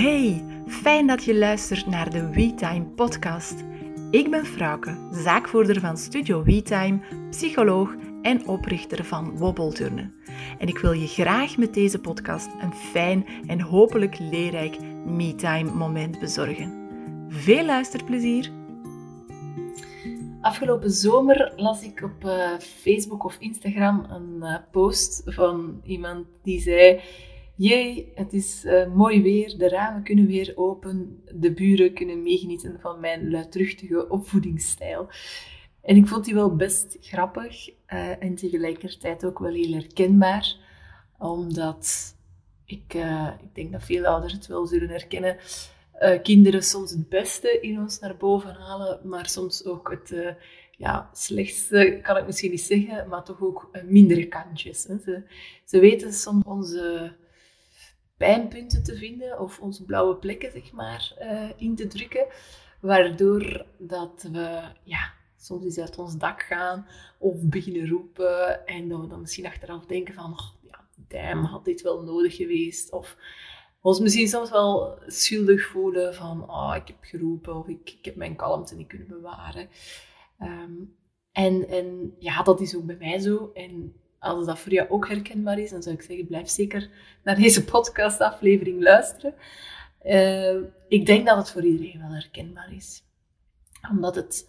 Hey, fijn dat je luistert naar de WeTime podcast. Ik ben Frauke, zaakvoerder van Studio WeTime, psycholoog en oprichter van Wobbelturnen. En ik wil je graag met deze podcast een fijn en hopelijk leerrijk MeTime moment bezorgen. Veel luisterplezier! Afgelopen zomer las ik op uh, Facebook of Instagram een uh, post van iemand die zei Jee, het is uh, mooi weer, de ramen kunnen weer open, de buren kunnen meegenieten van mijn luidruchtige opvoedingsstijl. En ik vond die wel best grappig uh, en tegelijkertijd ook wel heel herkenbaar, omdat ik, uh, ik denk dat veel ouders het wel zullen herkennen. kinderen soms het beste in ons naar boven halen, maar soms ook het ja, slechtste, kan ik misschien niet zeggen, maar toch ook mindere kantjes. Hè. Ze, ze weten soms onze pijnpunten te vinden of onze blauwe plekken, zeg maar, uh, in te drukken. Waardoor dat we ja, soms eens uit ons dak gaan of beginnen roepen en dat we dan misschien achteraf denken van, oh, ja, damn, had dit wel nodig geweest? Of ons misschien soms wel schuldig voelen van, oh, ik heb geroepen of ik, ik heb mijn kalmte niet kunnen bewaren. Um, en, en ja, dat is ook bij mij zo. En als dat voor jou ook herkenbaar is, dan zou ik zeggen, blijf zeker naar deze podcastaflevering luisteren. Uh, ik denk dat het voor iedereen wel herkenbaar is. Omdat het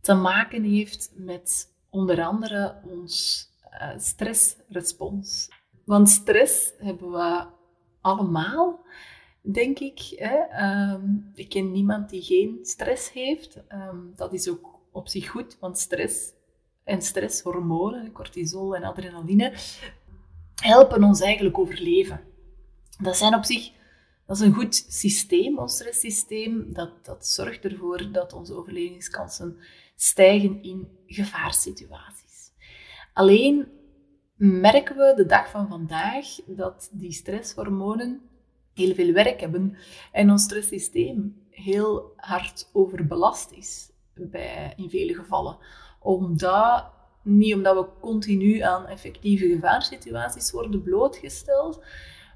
te maken heeft met onder andere ons uh, stressrespons. Want stress hebben we allemaal, denk ik. Hè? Um, ik ken niemand die geen stress heeft. Um, dat is ook op zich goed, want stress en stresshormonen, cortisol en adrenaline, helpen ons eigenlijk overleven. Dat zijn op zich dat is een goed systeem, ons stresssysteem. Dat, dat zorgt ervoor dat onze overlevingskansen stijgen in gevaarsituaties. Alleen merken we de dag van vandaag dat die stresshormonen heel veel werk hebben en ons stresssysteem heel hard overbelast is bij, in vele gevallen omdat, niet omdat we continu aan effectieve gevaarsituaties worden blootgesteld,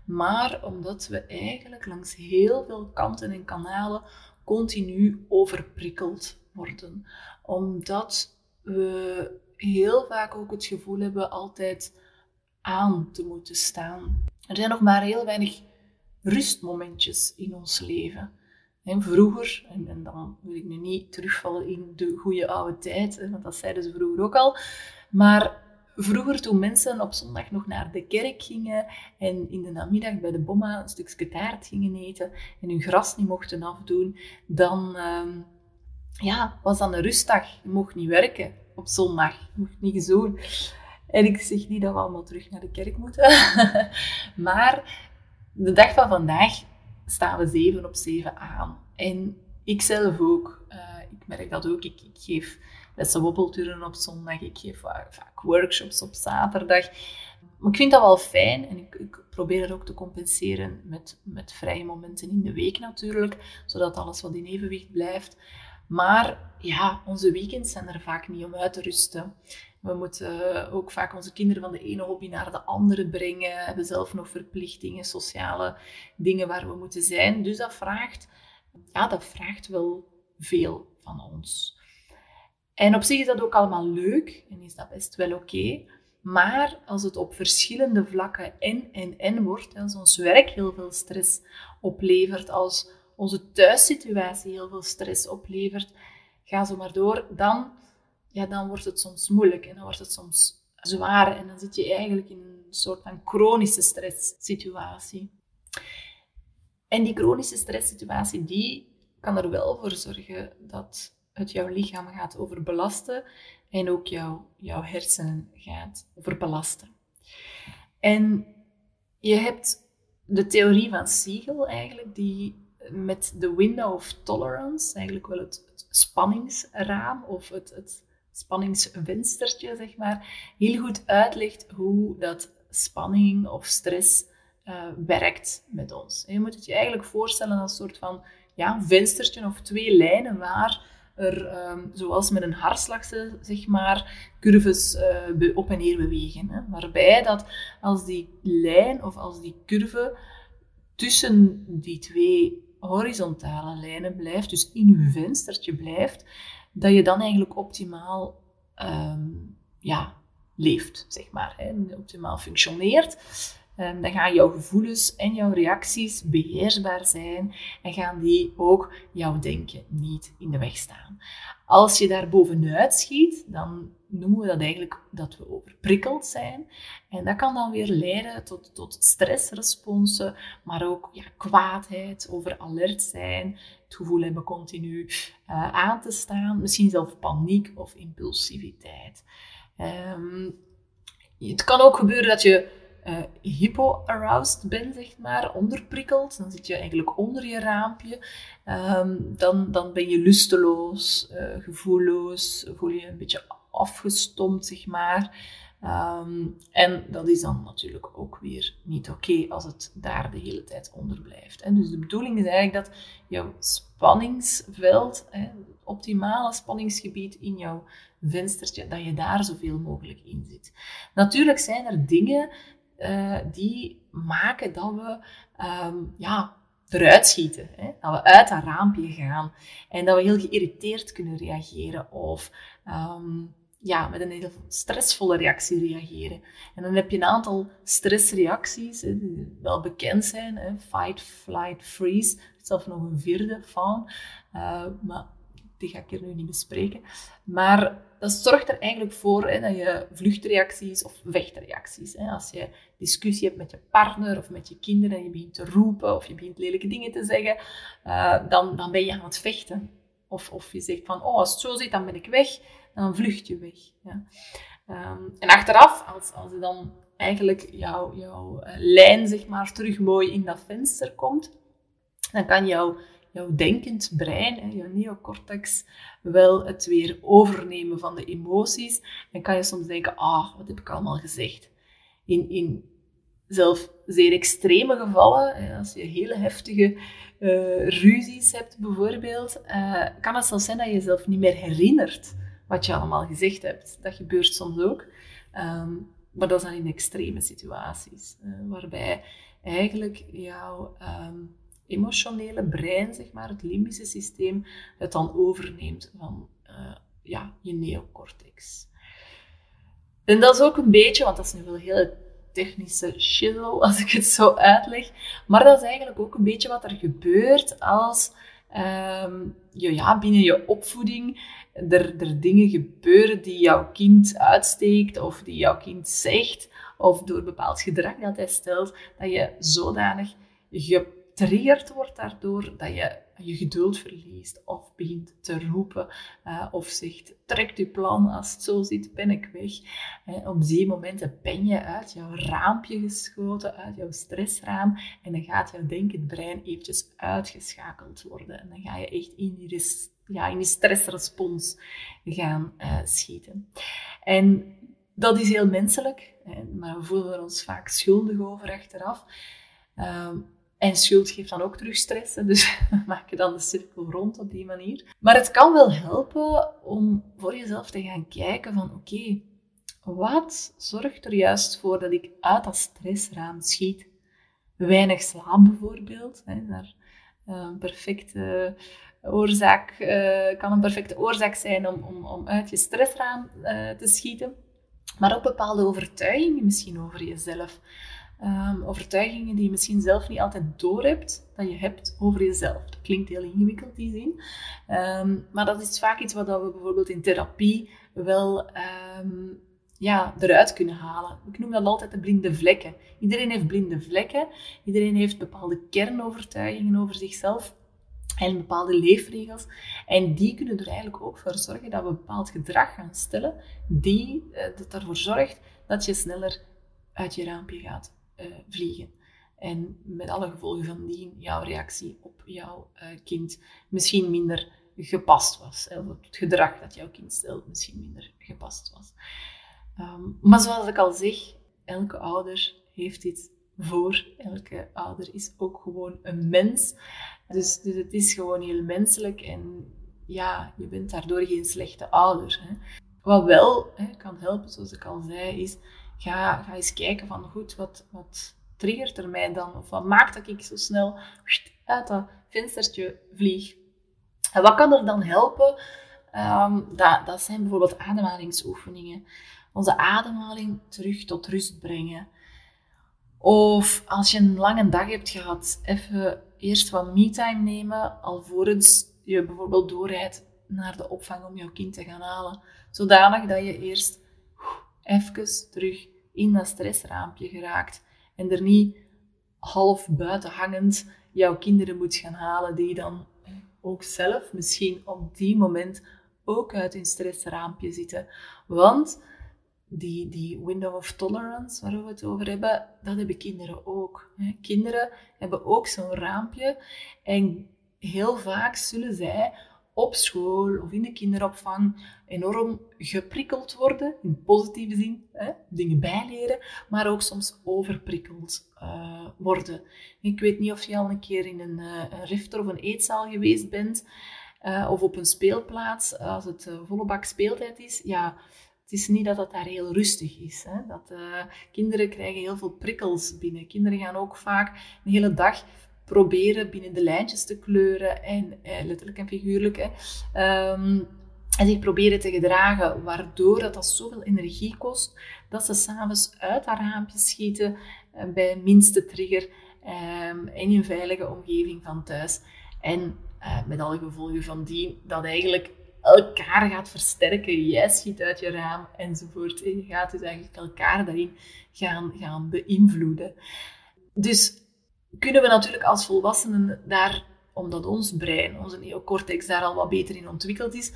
maar omdat we eigenlijk langs heel veel kanten en kanalen continu overprikkeld worden. Omdat we heel vaak ook het gevoel hebben altijd aan te moeten staan. Er zijn nog maar heel weinig rustmomentjes in ons leven. Vroeger, en, dan wil ik nu niet terugvallen in de goede oude tijd, want dat zeiden ze vroeger ook al, maar vroeger toen mensen op zondag nog naar de kerk gingen en in de namiddag bij de bomma een stukje taart gingen eten en hun gras niet mochten afdoen, dan uh, ja, was dat een rustdag. Je mocht niet werken op zondag, je mocht niet doen. En ik zeg niet dat we allemaal terug naar de kerk moeten, maar de dag van vandaag staan we 7 op 7 aan. En ik zelf ook. Uh, ik merk dat ook. Ik, ik geef lessen wobbelturen op zondag. Ik geef vaak workshops op zaterdag. Maar ik vind dat wel fijn en ik, ik, probeer het ook te compenseren met, met vrije momenten in de week natuurlijk, zodat alles wat in evenwicht blijft. Maar ja, onze weekends zijn er vaak niet om uit te rusten. We moeten ook vaak onze kinderen van de ene hobby naar de andere brengen. Hebben zelf nog verplichtingen, sociale dingen waar we moeten zijn. Dus dat vraagt, ja, dat vraagt wel veel van ons. En op zich is dat ook allemaal leuk en is dat best wel oké. Maar als het op verschillende vlakken en en en wordt, als ons werk heel veel stress oplevert, als onze thuissituatie heel veel stress oplevert, ga zo maar door, dan ja, dan wordt het soms moeilijk en dan wordt het soms zwaar en dan zit je eigenlijk in een soort van chronische stresssituatie. En die chronische stresssituatie, die kan er wel voor zorgen dat het jouw lichaam gaat overbelasten en ook jouw, jouw hersenen gaat overbelasten. En je hebt de theorie van Siegel eigenlijk, die met de window of tolerance, eigenlijk wel het, spanningsraam of het, het spanningsvenstertje, zeg maar, heel goed uitlegt hoe dat spanning of stress uh, werkt met ons. je moet het je eigenlijk voorstellen als een soort van ja, venstertje of twee lijnen waar er, um, zoals met een hartslag, zeg maar, curves uh, op en neer bewegen. Hè. Waarbij dat als die lijn of als die curve tussen die twee horizontale lijnen blijft, dus in je venstertje blijft, dat je dan eigenlijk optimaal ehm, ja, leeft, zeg maar. Hè, optimaal functioneert. Um, dan gaan jouw gevoelens en jouw reacties beheersbaar zijn en gaan die ook jouw denken niet in de weg staan. Als je daar bovenuit schiet, dan noemen we dat eigenlijk dat we overprikkeld zijn. En dat kan dan weer leiden tot, tot stressresponsen, maar ook ja, kwaadheid, over alert zijn, het gevoel hebben continu uh, aan te staan, misschien zelfs paniek of impulsiviteit. Um, het kan ook gebeuren dat je uh, hypo-aroused bent, zeg maar, onderprikkeld. Dan zit je eigenlijk onder je raampje. Um, dan, dan ben je lusteloos, uh, gevoelloos, voel je een beetje afgestompt, zeg maar. Um, en dat is dan natuurlijk ook weer niet oké als het daar de hele tijd onder blijft. En dus de bedoeling is eigenlijk dat jouw spanningsveld, hè, het optimale spanningsgebied in jouw venstertje, dat je daar zoveel mogelijk in zit. Natuurlijk zijn er dingen uh, die maken dat we um, ja, eruit schieten. Hè? Dat we uit dat raampje gaan. En dat we heel geïrriteerd kunnen reageren. Of um, ja, met een heel stressvolle reactie reageren. En dan heb je een aantal stressreacties hè, die wel bekend zijn. Hè? Fight, flight, freeze. Zelf nog een vierde van. Uh, maar die ga ik hier nu niet bespreken. Maar dat zorgt er eigenlijk voor hè, dat je vluchtreacties of vechtreacties. Hè, als je discussie hebt met je partner of met je kinderen en je begint te roepen of je begint lelijke dingen te zeggen, uh, dan, dan ben je aan het vechten. Of, of je zegt van, oh, als het zo zit, dan ben ik weg. Dan vlucht je weg. Ja. Um, en achteraf, als, als je dan eigenlijk jouw, jouw uh, lijn zeg maar, terug mooi in dat venster komt, dan kan jouw jouw denkend brein, jouw neocortex, wel het weer overnemen van de emoties. En kan je soms denken, ah, wat heb ik allemaal gezegd? In, in zelf zeer extreme gevallen, als je hele heftige uh, ruzies hebt bijvoorbeeld, uh, kan het zelfs zijn dat je jezelf niet meer herinnert wat je allemaal gezegd hebt. Dat gebeurt soms ook. Um, maar dat is dan in extreme situaties, uh, waarbij eigenlijk jouw um, emotionele brein, zeg maar, het limbische systeem, het dan overneemt van uh, ja, je neocortex. En dat is ook een beetje, want dat is nu wel heel technische shizzle als ik het zo uitleg, maar dat is eigenlijk ook een beetje wat er gebeurt als um, je, ja, binnen je opvoeding er, er dingen gebeuren die jouw kind uitsteekt of die jouw kind zegt of door bepaald gedrag dat hij stelt, dat je zodanig getriggerd wordt daardoor dat je je geduld verliest of begint te roepen uh, of zegt trek je plan, als het zo zit ben ik weg. Uh, op die momenten ben je uit jouw raampje geschoten, uit jouw stressraam en dan gaat jouw denkend brein eventjes uitgeschakeld worden en dan ga je echt in die, ja, in die stressrespons gaan uh, schieten. En dat is heel menselijk, maar we voelen ons vaak schuldig over achteraf. Ehm, en schuld geeft dan ook terug stress. Dus we maken dan de cirkel rond op die manier. Maar het kan wel helpen om voor jezelf te gaan kijken van oké, wat zorgt er juist voor dat ik uit dat stressraam schiet? Weinig slaap bijvoorbeeld. Hè, daar, eh, een perfecte oorzaak, uh, kan een perfecte oorzaak zijn om, om, om uit je stressraam uh, te schieten. Maar ook bepaalde overtuigingen misschien over jezelf. Um, overtuigingen die je misschien zelf niet altijd doorhebt, dat je hebt over jezelf. Dat klinkt heel ingewikkeld, die zin. Um, maar dat is vaak iets wat we bijvoorbeeld in therapie wel um, ja, eruit kunnen halen. Ik noem dat altijd de blinde vlekken. Iedereen heeft blinde vlekken. Iedereen heeft bepaalde kernovertuigingen over zichzelf en bepaalde leefregels. En die kunnen er eigenlijk ook voor zorgen dat we bepaald gedrag gaan stellen, die uh, dat ervoor zorgt dat je sneller uit je raampje gaat uh, vliegen. En met alle gevolgen van die jouw reactie op jouw uh, kind misschien minder gepast was. Het gedrag dat jouw kind stelt misschien minder gepast was. Um, maar zoals ik al zeg, elke ouder heeft dit voor. Elke ouder is ook gewoon een mens. Dus, dus het is gewoon heel menselijk en ja, je bent daardoor geen slechte ouder. Hè. Wat wel hè, kan helpen, zoals ik al zei, is ga, ga eens kijken van goed, wat, wat triggert er mij dan? Of wat maakt dat ik zo snel uit dat venstertje vlieg? En wat kan er dan helpen? Ehm, dat, dat zijn bijvoorbeeld ademhalingsoefeningen. Onze ademhaling terug tot rust brengen. Of als je een lange dag hebt gehad, even eerst wat me-time nemen, alvorens je bijvoorbeeld doorrijdt naar de opvang om jouw kind te gaan halen. Zodanig dat je eerst even terug in dat stressraampje geraakt. En er niet half buiten hangend jouw kinderen moet gaan halen, die dan ook zelf misschien op die moment ook uit hun stressraampje zitten. Want die, die window of tolerance, waar we het over hebben, dat hebben kinderen ook. Kinderen hebben ook zo'n raampje. En heel vaak zullen zij op school of in de kinderopvang enorm geprikkeld worden, in positieve zin, hè, dingen bijleren, maar ook soms overprikkeld uh, worden. Ik weet niet of je al een keer in een, uh, een rifter of een eetzaal geweest bent, uh, of op een speelplaats, als het volle bak speeltijd is. Ja, het is niet dat het daar heel rustig is. Hè? Dat, kinderen krijgen heel veel prikkels binnen. Kinderen gaan ook vaak een hele dag proberen binnen de lijntjes te kleuren en eh, letterlijk en figuurlijk. Hè. Um, en zich proberen te gedragen, waardoor dat, dat zoveel energie kost dat ze s'avonds uit haar raampje schieten uh, bij minste trigger um, in een veilige omgeving van thuis. En uh, met alle gevolgen van die, dat eigenlijk elkaar gaat versterken. Jij schiet uit je raam enzovoort. En je gaat dus eigenlijk elkaar daarin gaan, gaan beïnvloeden. Dus kunnen we natuurlijk als volwassenen daar, omdat ons brein, onze neocortex daar al wat beter in ontwikkeld is,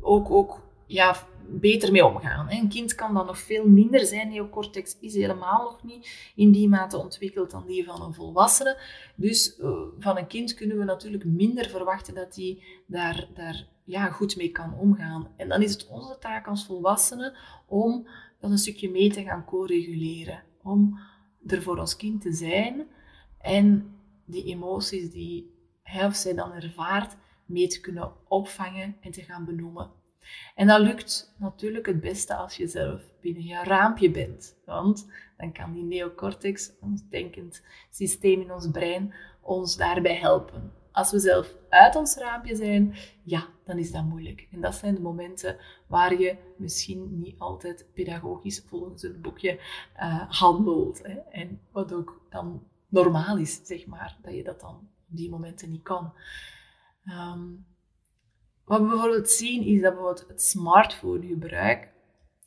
ook, ook ja, beter mee omgaan. Een kind kan dan nog veel minder zijn. Neocortex is helemaal nog niet in die mate ontwikkeld dan die van een volwassene. Dus uh, van een kind kunnen we natuurlijk minder verwachten dat hij daar, daar ja, goed mee kan omgaan. En dan is het onze taak als volwassenen om dat een stukje mee te gaan co-reguleren. Om er voor ons kind te zijn en die emoties die hij of zij dan ervaart, mee te kunnen opvangen en te gaan benoemen. En dat lukt natuurlijk het beste als je zelf binnen je raampje bent. Want dan kan die neocortex, ons denkend systeem in ons brein, ons daarbij helpen. Als we zelf uit ons raampje zijn, ja, dan is dat moeilijk. En dat zijn de momenten waar je misschien niet altijd pedagogisch volgens het boekje uh, handelt. Hè? En wat ook dan normaal is, zeg maar, dat je dat dan op die momenten niet kan. Ehm, wat we bijvoorbeeld zien is dat bijvoorbeeld het smartphonegebruik.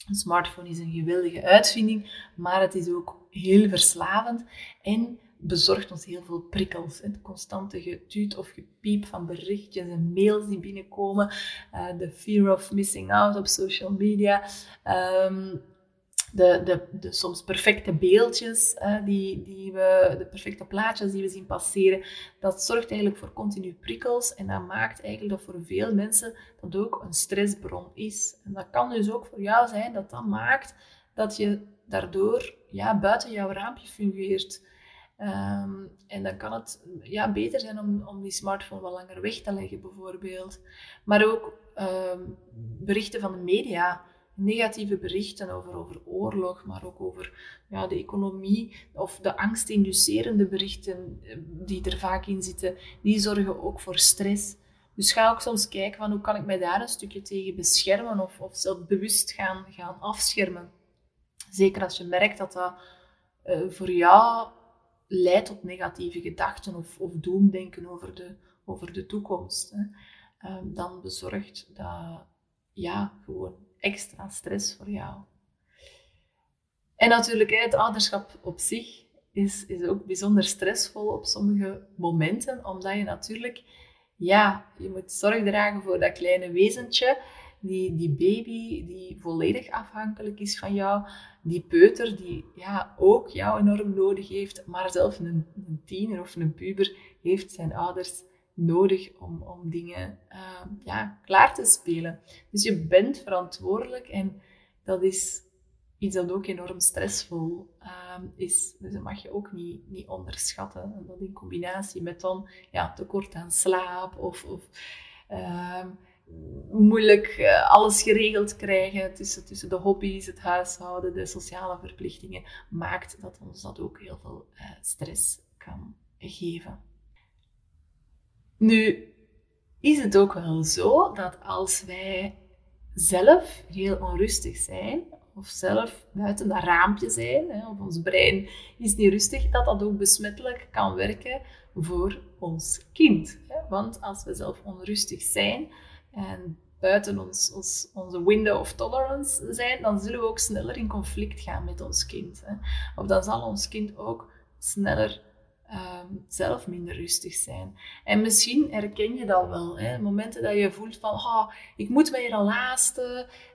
Een smartphone is een geweldige uitvinding, maar het is ook heel verslavend en bezorgt ons heel veel prikkels. Het constante getuut of gepiep van berichtjes en mails die binnenkomen, eh, de fear of missing out op social media. Ehm, de, de, de soms perfecte beeldjes, uh, die, die we, de perfecte plaatjes die we zien passeren, dat zorgt eigenlijk voor continu prikkels en dat maakt eigenlijk dat voor veel mensen dat ook een stressbron is. En dat kan dus ook voor jou zijn dat dat maakt dat je daardoor ja, buiten jouw raampje fungeert. Um, en dan kan het ja, beter zijn om, om die smartphone wat langer weg te leggen, bijvoorbeeld. Maar ook um, berichten van de media negatieve berichten over, over oorlog, maar ook over ja, de economie of de angstinducerende berichten eh, die er vaak in zitten, die zorgen ook voor stress. Dus ga ook soms kijken van hoe kan ik mij daar een stukje tegen beschermen of, of zelf bewust gaan, gaan afschermen. Zeker als je merkt dat dat uh, voor jou leidt tot negatieve gedachten of, of doemdenken over de, over de toekomst. Hè. Um, dan bezorgt dat ja, gewoon extra stress voor jou. En natuurlijk, het ouderschap op zich is, is ook bijzonder stressvol op sommige momenten, omdat je natuurlijk, ja, je moet zorg dragen voor dat kleine wezentje, die, die baby die volledig afhankelijk is van jou, die peuter die ja, ook jou enorm nodig heeft, maar zelf een, een tiener of een puber heeft zijn ouders nodig om, om dingen uh, ja, klaar te spelen. Dus je bent verantwoordelijk en dat is iets dat ook enorm stressvol uh, is. Dus dat mag je ook niet, niet onderschatten. En dat in combinatie met dan ja, tekort aan slaap of, of uh, moeilijk eh, alles geregeld krijgen tussen, tussen de hobby's, het huishouden, de sociale verplichtingen, maakt dat ons dat ook heel veel uh, stress kan geven. Nu is het ook wel zo dat als wij zelf heel onrustig zijn, of zelf buiten dat raampje zijn, hè, of ons brein is niet rustig, dat dat ook besmettelijk kan werken voor ons kind. Hè. Want als we zelf onrustig zijn en buiten ons, ons, onze window of tolerance zijn, dan zullen we ook sneller in conflict gaan met ons kind. Hè. Of dan zal ons kind ook sneller Ehm, zelf minder rustig zijn. En misschien herken je dat wel. Hè? Momenten dat je voelt van, oh, ik moet mij hier al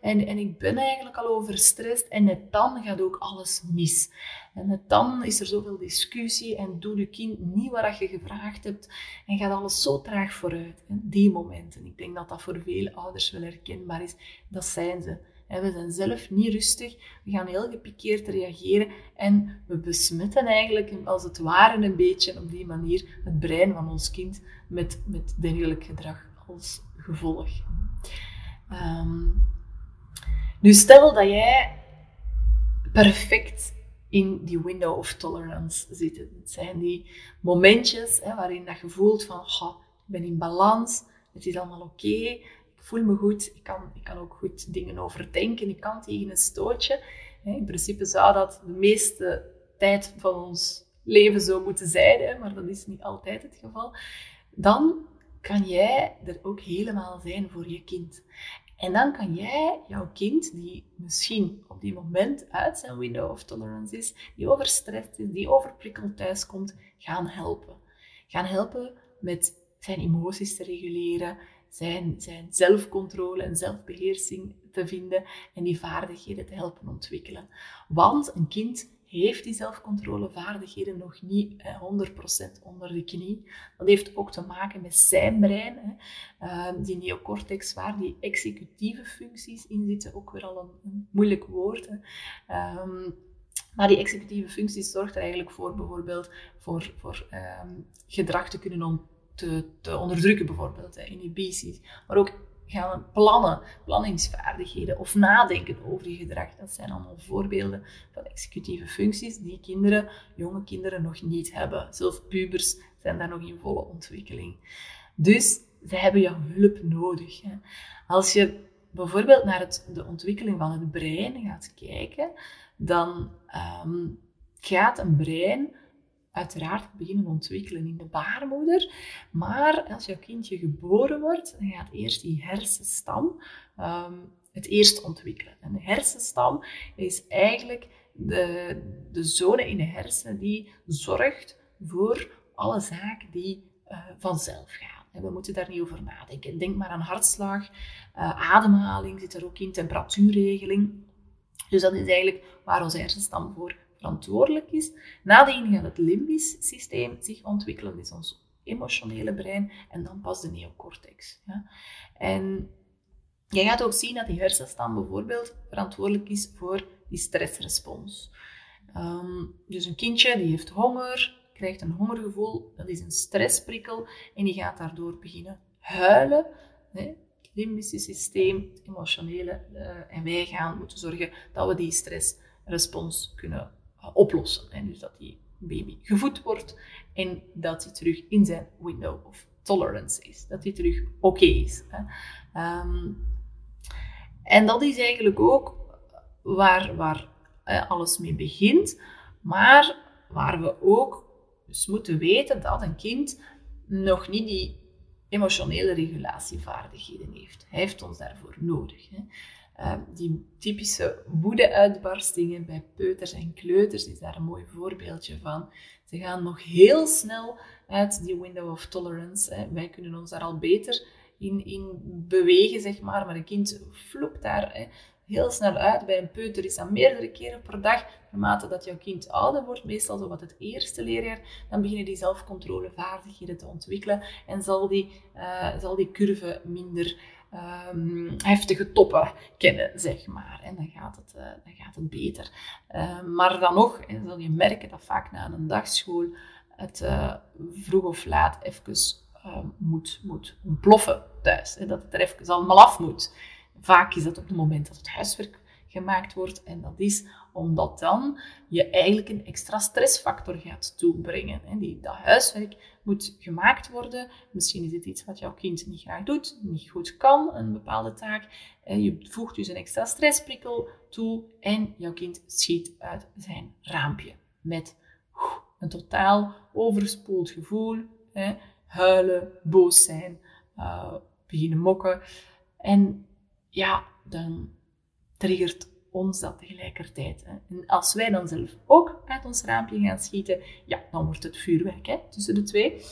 en, en ik ben eigenlijk al overstrest. En net dan gaat ook alles mis. En net dan is er zoveel discussie en doet je kind niet wat je gevraagd hebt. En gaat alles zo traag vooruit. Die momenten. Ik denk dat dat voor veel ouders wel herkenbaar is. Dat zijn ze. We zijn zelf niet rustig, we gaan heel gepikeerd reageren en we besmetten eigenlijk als het ware een beetje op die manier het brein van ons kind met, met degelijk gedrag als gevolg. Ehm, nu stel dat jij perfect in die window of tolerance zit. Het zijn die momentjes hè, waarin dat je voelt van, ik ben in balans, het is allemaal oké, voel me goed, ik kan, ik kan ook goed dingen overdenken, ik kan tegen een stootje. In principe zou dat de meeste tijd van ons leven zo moeten zijn, maar dat is niet altijd het geval. Dan kan jij er ook helemaal zijn voor je kind. En dan kan jij jouw kind, die misschien op die moment uit zijn window of tolerance is, die overstrest is, die overprikkeld thuiskomt, gaan helpen. Gaan helpen met zijn emoties te reguleren, zijn, zijn zelfcontrole en zelfbeheersing te vinden en die vaardigheden te helpen ontwikkelen. Want een kind heeft die zelfcontrolevaardigheden nog niet 100% onder de knie. Dat heeft ook te maken met zijn brein. Hè. Ehm, die neocortex, waar die executieve functies in zitten, ook weer al een, moeilijk woord. Hè. Ehm, maar die executieve functies zorgt er eigenlijk voor, bijvoorbeeld, voor, voor ehm, gedrag te kunnen ontwikkelen te, te onderdrukken, bijvoorbeeld, inhibities. Maar ook gaan plannen, planningsvaardigheden of nadenken over je gedrag. Dat zijn allemaal voorbeelden van executieve functies die kinderen, jonge kinderen nog niet hebben. Zelfs pubers zijn daar nog in volle ontwikkeling. Dus ze hebben jouw hulp nodig. Hè. Als je bijvoorbeeld naar het, de ontwikkeling van het brein gaat kijken, dan ehm, gaat een brein uiteraard beginnen ontwikkelen in de baarmoeder. Maar als jouw kindje geboren wordt, dan gaat eerst die hersenstam um, het eerst ontwikkelen. En de hersenstam is eigenlijk de, de zone in de hersenen die zorgt voor alle zaken die uh, vanzelf gaan. En we moeten daar niet over nadenken. Denk maar aan hartslag, uh, ademhaling zit er ook in, temperatuurregeling. Dus dat is eigenlijk waar onze hersenstam voor verantwoordelijk is. Nadien gaat het limbisch systeem zich ontwikkelen, is ons emotionele brein, en dan pas de neocortex. Ja. En je gaat ook zien dat die hersenstam bijvoorbeeld verantwoordelijk is voor die stressrespons. Um, dus een kindje die heeft honger, krijgt een hongergevoel, dat is een stressprikkel, en die gaat daardoor beginnen huilen. Het limbische systeem, emotionele, uh, en wij gaan moeten zorgen dat we die stressrespons kunnen oplossen. En dus dat die baby gevoed wordt en dat hij terug in zijn window of tolerance is. Dat hij terug oké is. Hè. Ehm, en dat is eigenlijk ook waar, waar eh, alles mee begint, maar waar we ook dus moeten weten dat een kind nog niet die emotionele regulatievaardigheden heeft. Hij heeft ons daarvoor nodig. Hè. Ehm, die typische woede-uitbarstingen bij peuters en kleuters is daar een mooi voorbeeldje van. Ze gaan nog heel snel uit die window of tolerance. Wij kunnen ons daar al beter in, in bewegen, zeg maar. Maar een kind vloept daar heel snel uit. Bij een peuter is dat meerdere keren per dag. Naarmate dat jouw kind ouder wordt, meestal zo wat het eerste leerjaar, dan beginnen die zelfcontrolevaardigheden te ontwikkelen en zal die, uh, zal die curve minder um, heftige toppen kennen, zeg maar. En dan gaat het, uh, dan gaat het beter. Uh, maar dan nog en zul je merken dat vaak na een dagschool het uh, vroeg of laat even uh, moet, moet ontploffen thuis. Hè, dat het er even allemaal af moet. Vaak is dat op het moment dat het huiswerk gemaakt wordt. En dat is omdat dan je eigenlijk een extra stressfactor gaat toebrengen. Die, dat huiswerk moet gemaakt worden. Misschien is het iets wat jouw kind niet graag doet, niet goed kan, een bepaalde taak. Je voegt dus een extra stressprikkel toe en jouw kind schiet uit zijn raampje met een totaal overspoeld gevoel. Huilen, boos zijn, uh, beginnen mokken. En ja, dan triggert ons dat tegelijkertijd. Hè. En als wij dan zelf ook uit ons raampje gaan schieten, ja, dan wordt het vuurwerk hè, tussen de twee.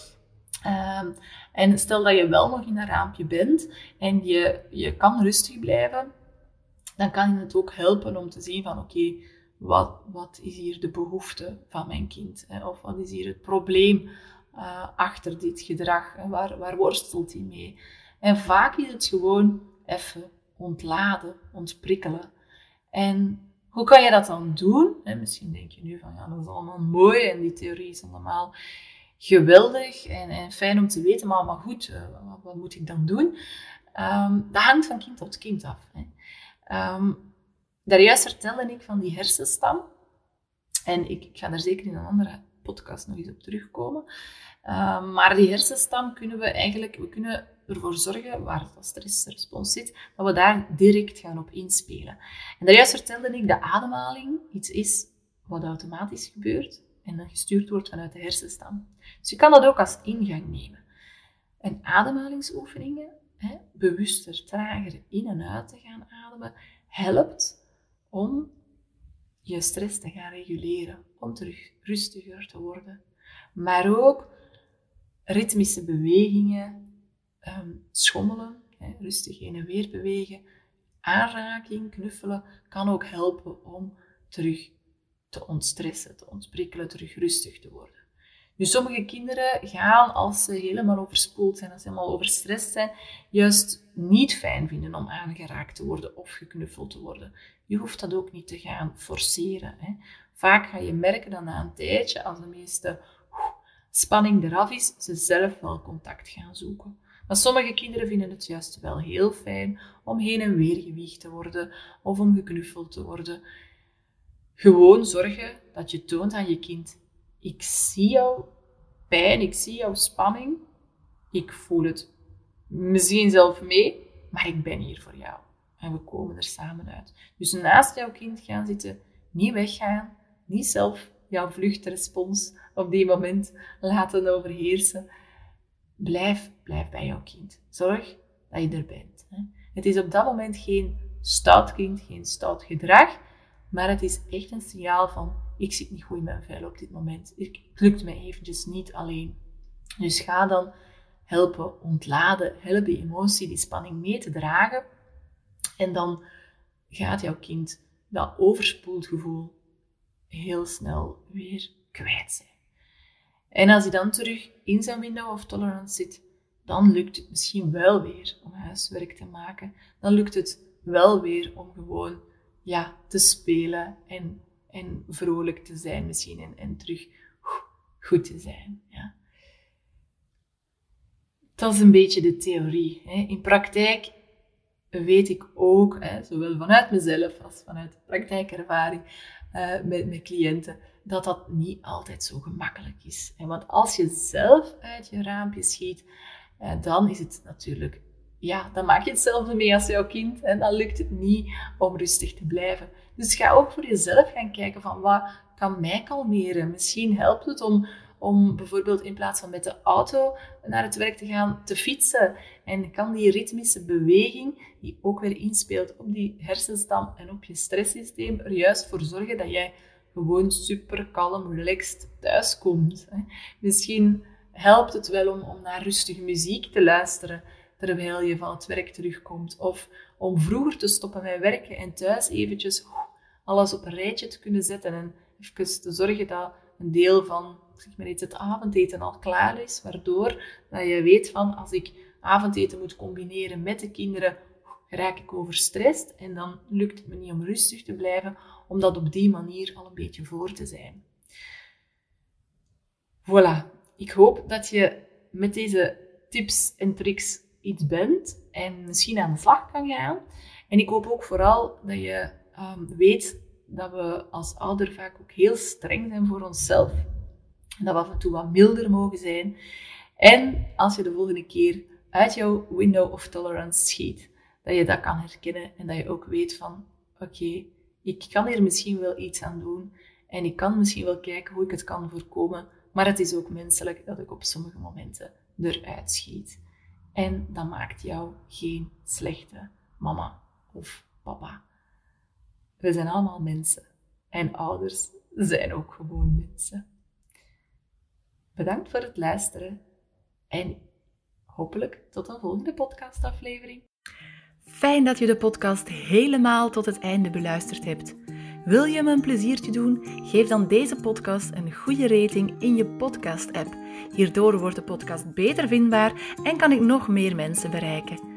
Um, en stel dat je wel nog in een raampje bent en je, je kan rustig blijven, dan kan het ook helpen om te zien van oké, wat, wat is hier de behoefte van mijn kind? Hè? Of wat is hier het probleem uh, achter dit gedrag? Waar, waar worstelt hij mee? En vaak is het gewoon even ontladen, ontprikkelen. En hoe kan je dat dan doen? misschien denk je nu van, ja, dat is allemaal mooi en die theorie is allemaal geweldig en, en fijn om te weten, maar, maar goed, uh, wat, moet ik dan doen? Um, dat hangt van kind tot kind af. Hè. Um, daarjuist vertelde ik van die hersenstam. En ik, ik, ga daar zeker in een andere podcast nog eens op terugkomen. Um, maar die hersenstam kunnen we eigenlijk, we kunnen ervoor zorgen, waar dat stressrespons zit, dat we daar direct gaan op inspelen. En daarjuist vertelde ik dat ademhaling iets is wat automatisch gebeurt en dan gestuurd wordt vanuit de hersenstam. Dus je kan dat ook als ingang nemen. En ademhalingsoefeningen, hè, bewuster, trager in en uit te gaan ademen, helpt om je stress te gaan reguleren, om terug rustiger te worden. Maar ook ritmische bewegingen, um, schommelen, hè, rustig heen en weer bewegen, aanraking, knuffelen, kan ook helpen om terug te ontstressen, te ontprikkelen, terug rustig te worden. Nu, sommige kinderen gaan, als ze helemaal overspoeld zijn, als ze helemaal overstrest zijn, juist niet fijn vinden om aangeraakt te worden of geknuffeld te worden. Je hoeft dat ook niet te gaan forceren. Hè. Vaak ga je merken dat na een tijdje, als de meeste spanning eraf is, ze zelf wel contact gaan zoeken. Maar sommige kinderen vinden het juist wel heel fijn om heen en weer gewiegd te worden of om geknuffeld te worden. Gewoon zorgen dat je toont aan je kind: ik zie jouw pijn, ik zie jouw spanning, ik voel het misschien zelf mee, maar ik ben hier voor jou. En we komen er samen uit. Dus naast jouw kind gaan zitten, niet weggaan, niet zelf jouw vluchtrespons op die moment laten overheersen. Blijf, blijf bij jouw kind. Zorg dat je er bent. Het is op dat moment geen stout kind, geen stout gedrag, maar het is echt een signaal van, ik zit niet goed in mijn vel op dit moment. Het lukt me eventjes niet alleen. Dus ga dan helpen ontladen, help die emotie, die spanning mee te dragen. En dan gaat jouw kind dat overspoeld gevoel heel snel weer kwijt zijn. En als hij dan terug in zijn window of tolerance zit, dan lukt het misschien wel weer om huiswerk te maken. Dan lukt het wel weer om gewoon ja, te spelen en, en vrolijk te zijn misschien en, en terug goed te zijn. Ja. Dat is een beetje de theorie. Hè. In praktijk weet ik ook, hè, zowel vanuit mezelf als vanuit praktijkervaring uh, met, met cliënten, dat dat niet altijd zo gemakkelijk is. En want als je zelf uit je raampje schiet, uh, dan is het natuurlijk ja, dan maak je hetzelfde mee als jouw kind en dan lukt het niet om rustig te blijven. Dus ga ook voor jezelf gaan kijken van wat kan mij kalmeren. Misschien helpt het om, om bijvoorbeeld in plaats van met de auto naar het werk te gaan, te fietsen. En kan die ritmische beweging, die ook weer inspeelt op die hersenstam en op je stresssysteem, er juist voor zorgen dat jij gewoon super kalm, relaxed thuiskomt. Misschien helpt het wel om, om naar rustige muziek te luisteren terwijl je van het werk terugkomt. Of om vroeger te stoppen met werken en thuis eventjes alles op een rijtje te kunnen zetten en even te zorgen dat een deel van zeg maar iets, het avondeten al klaar is, waardoor dat je weet van als ik avondeten moet combineren met de kinderen, raak ik overstrest en dan lukt het me niet om rustig te blijven, om dat op die manier al een beetje voor te zijn. Voilà. Ik hoop dat je met deze tips en tricks iets bent en misschien aan de slag kan gaan. En ik hoop ook vooral dat je ehm, weet dat we als ouder vaak ook heel streng zijn voor onszelf. Dat we af en toe wat milder mogen zijn. En als je de volgende keer uit jouw window of tolerance schiet, dat je dat kan herkennen en dat je ook weet van, oké, ik kan hier misschien wel iets aan doen en ik kan misschien wel kijken hoe ik het kan voorkomen, maar het is ook menselijk dat ik op sommige momenten eruit schiet. En dat maakt jou geen slechte mama of papa. We zijn allemaal mensen en ouders zijn ook gewoon mensen. Bedankt voor het luisteren en hopelijk tot een volgende podcastaflevering. Fijn dat je de podcast helemaal tot het einde beluisterd hebt. Wil je me een pleziertje doen? Geef dan deze podcast een goede rating in je podcast-app. Hierdoor wordt de podcast beter vindbaar en kan ik nog meer mensen bereiken.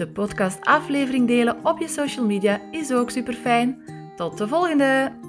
De podcast-aflevering delen op je social media is ook super fijn. Tot de volgende!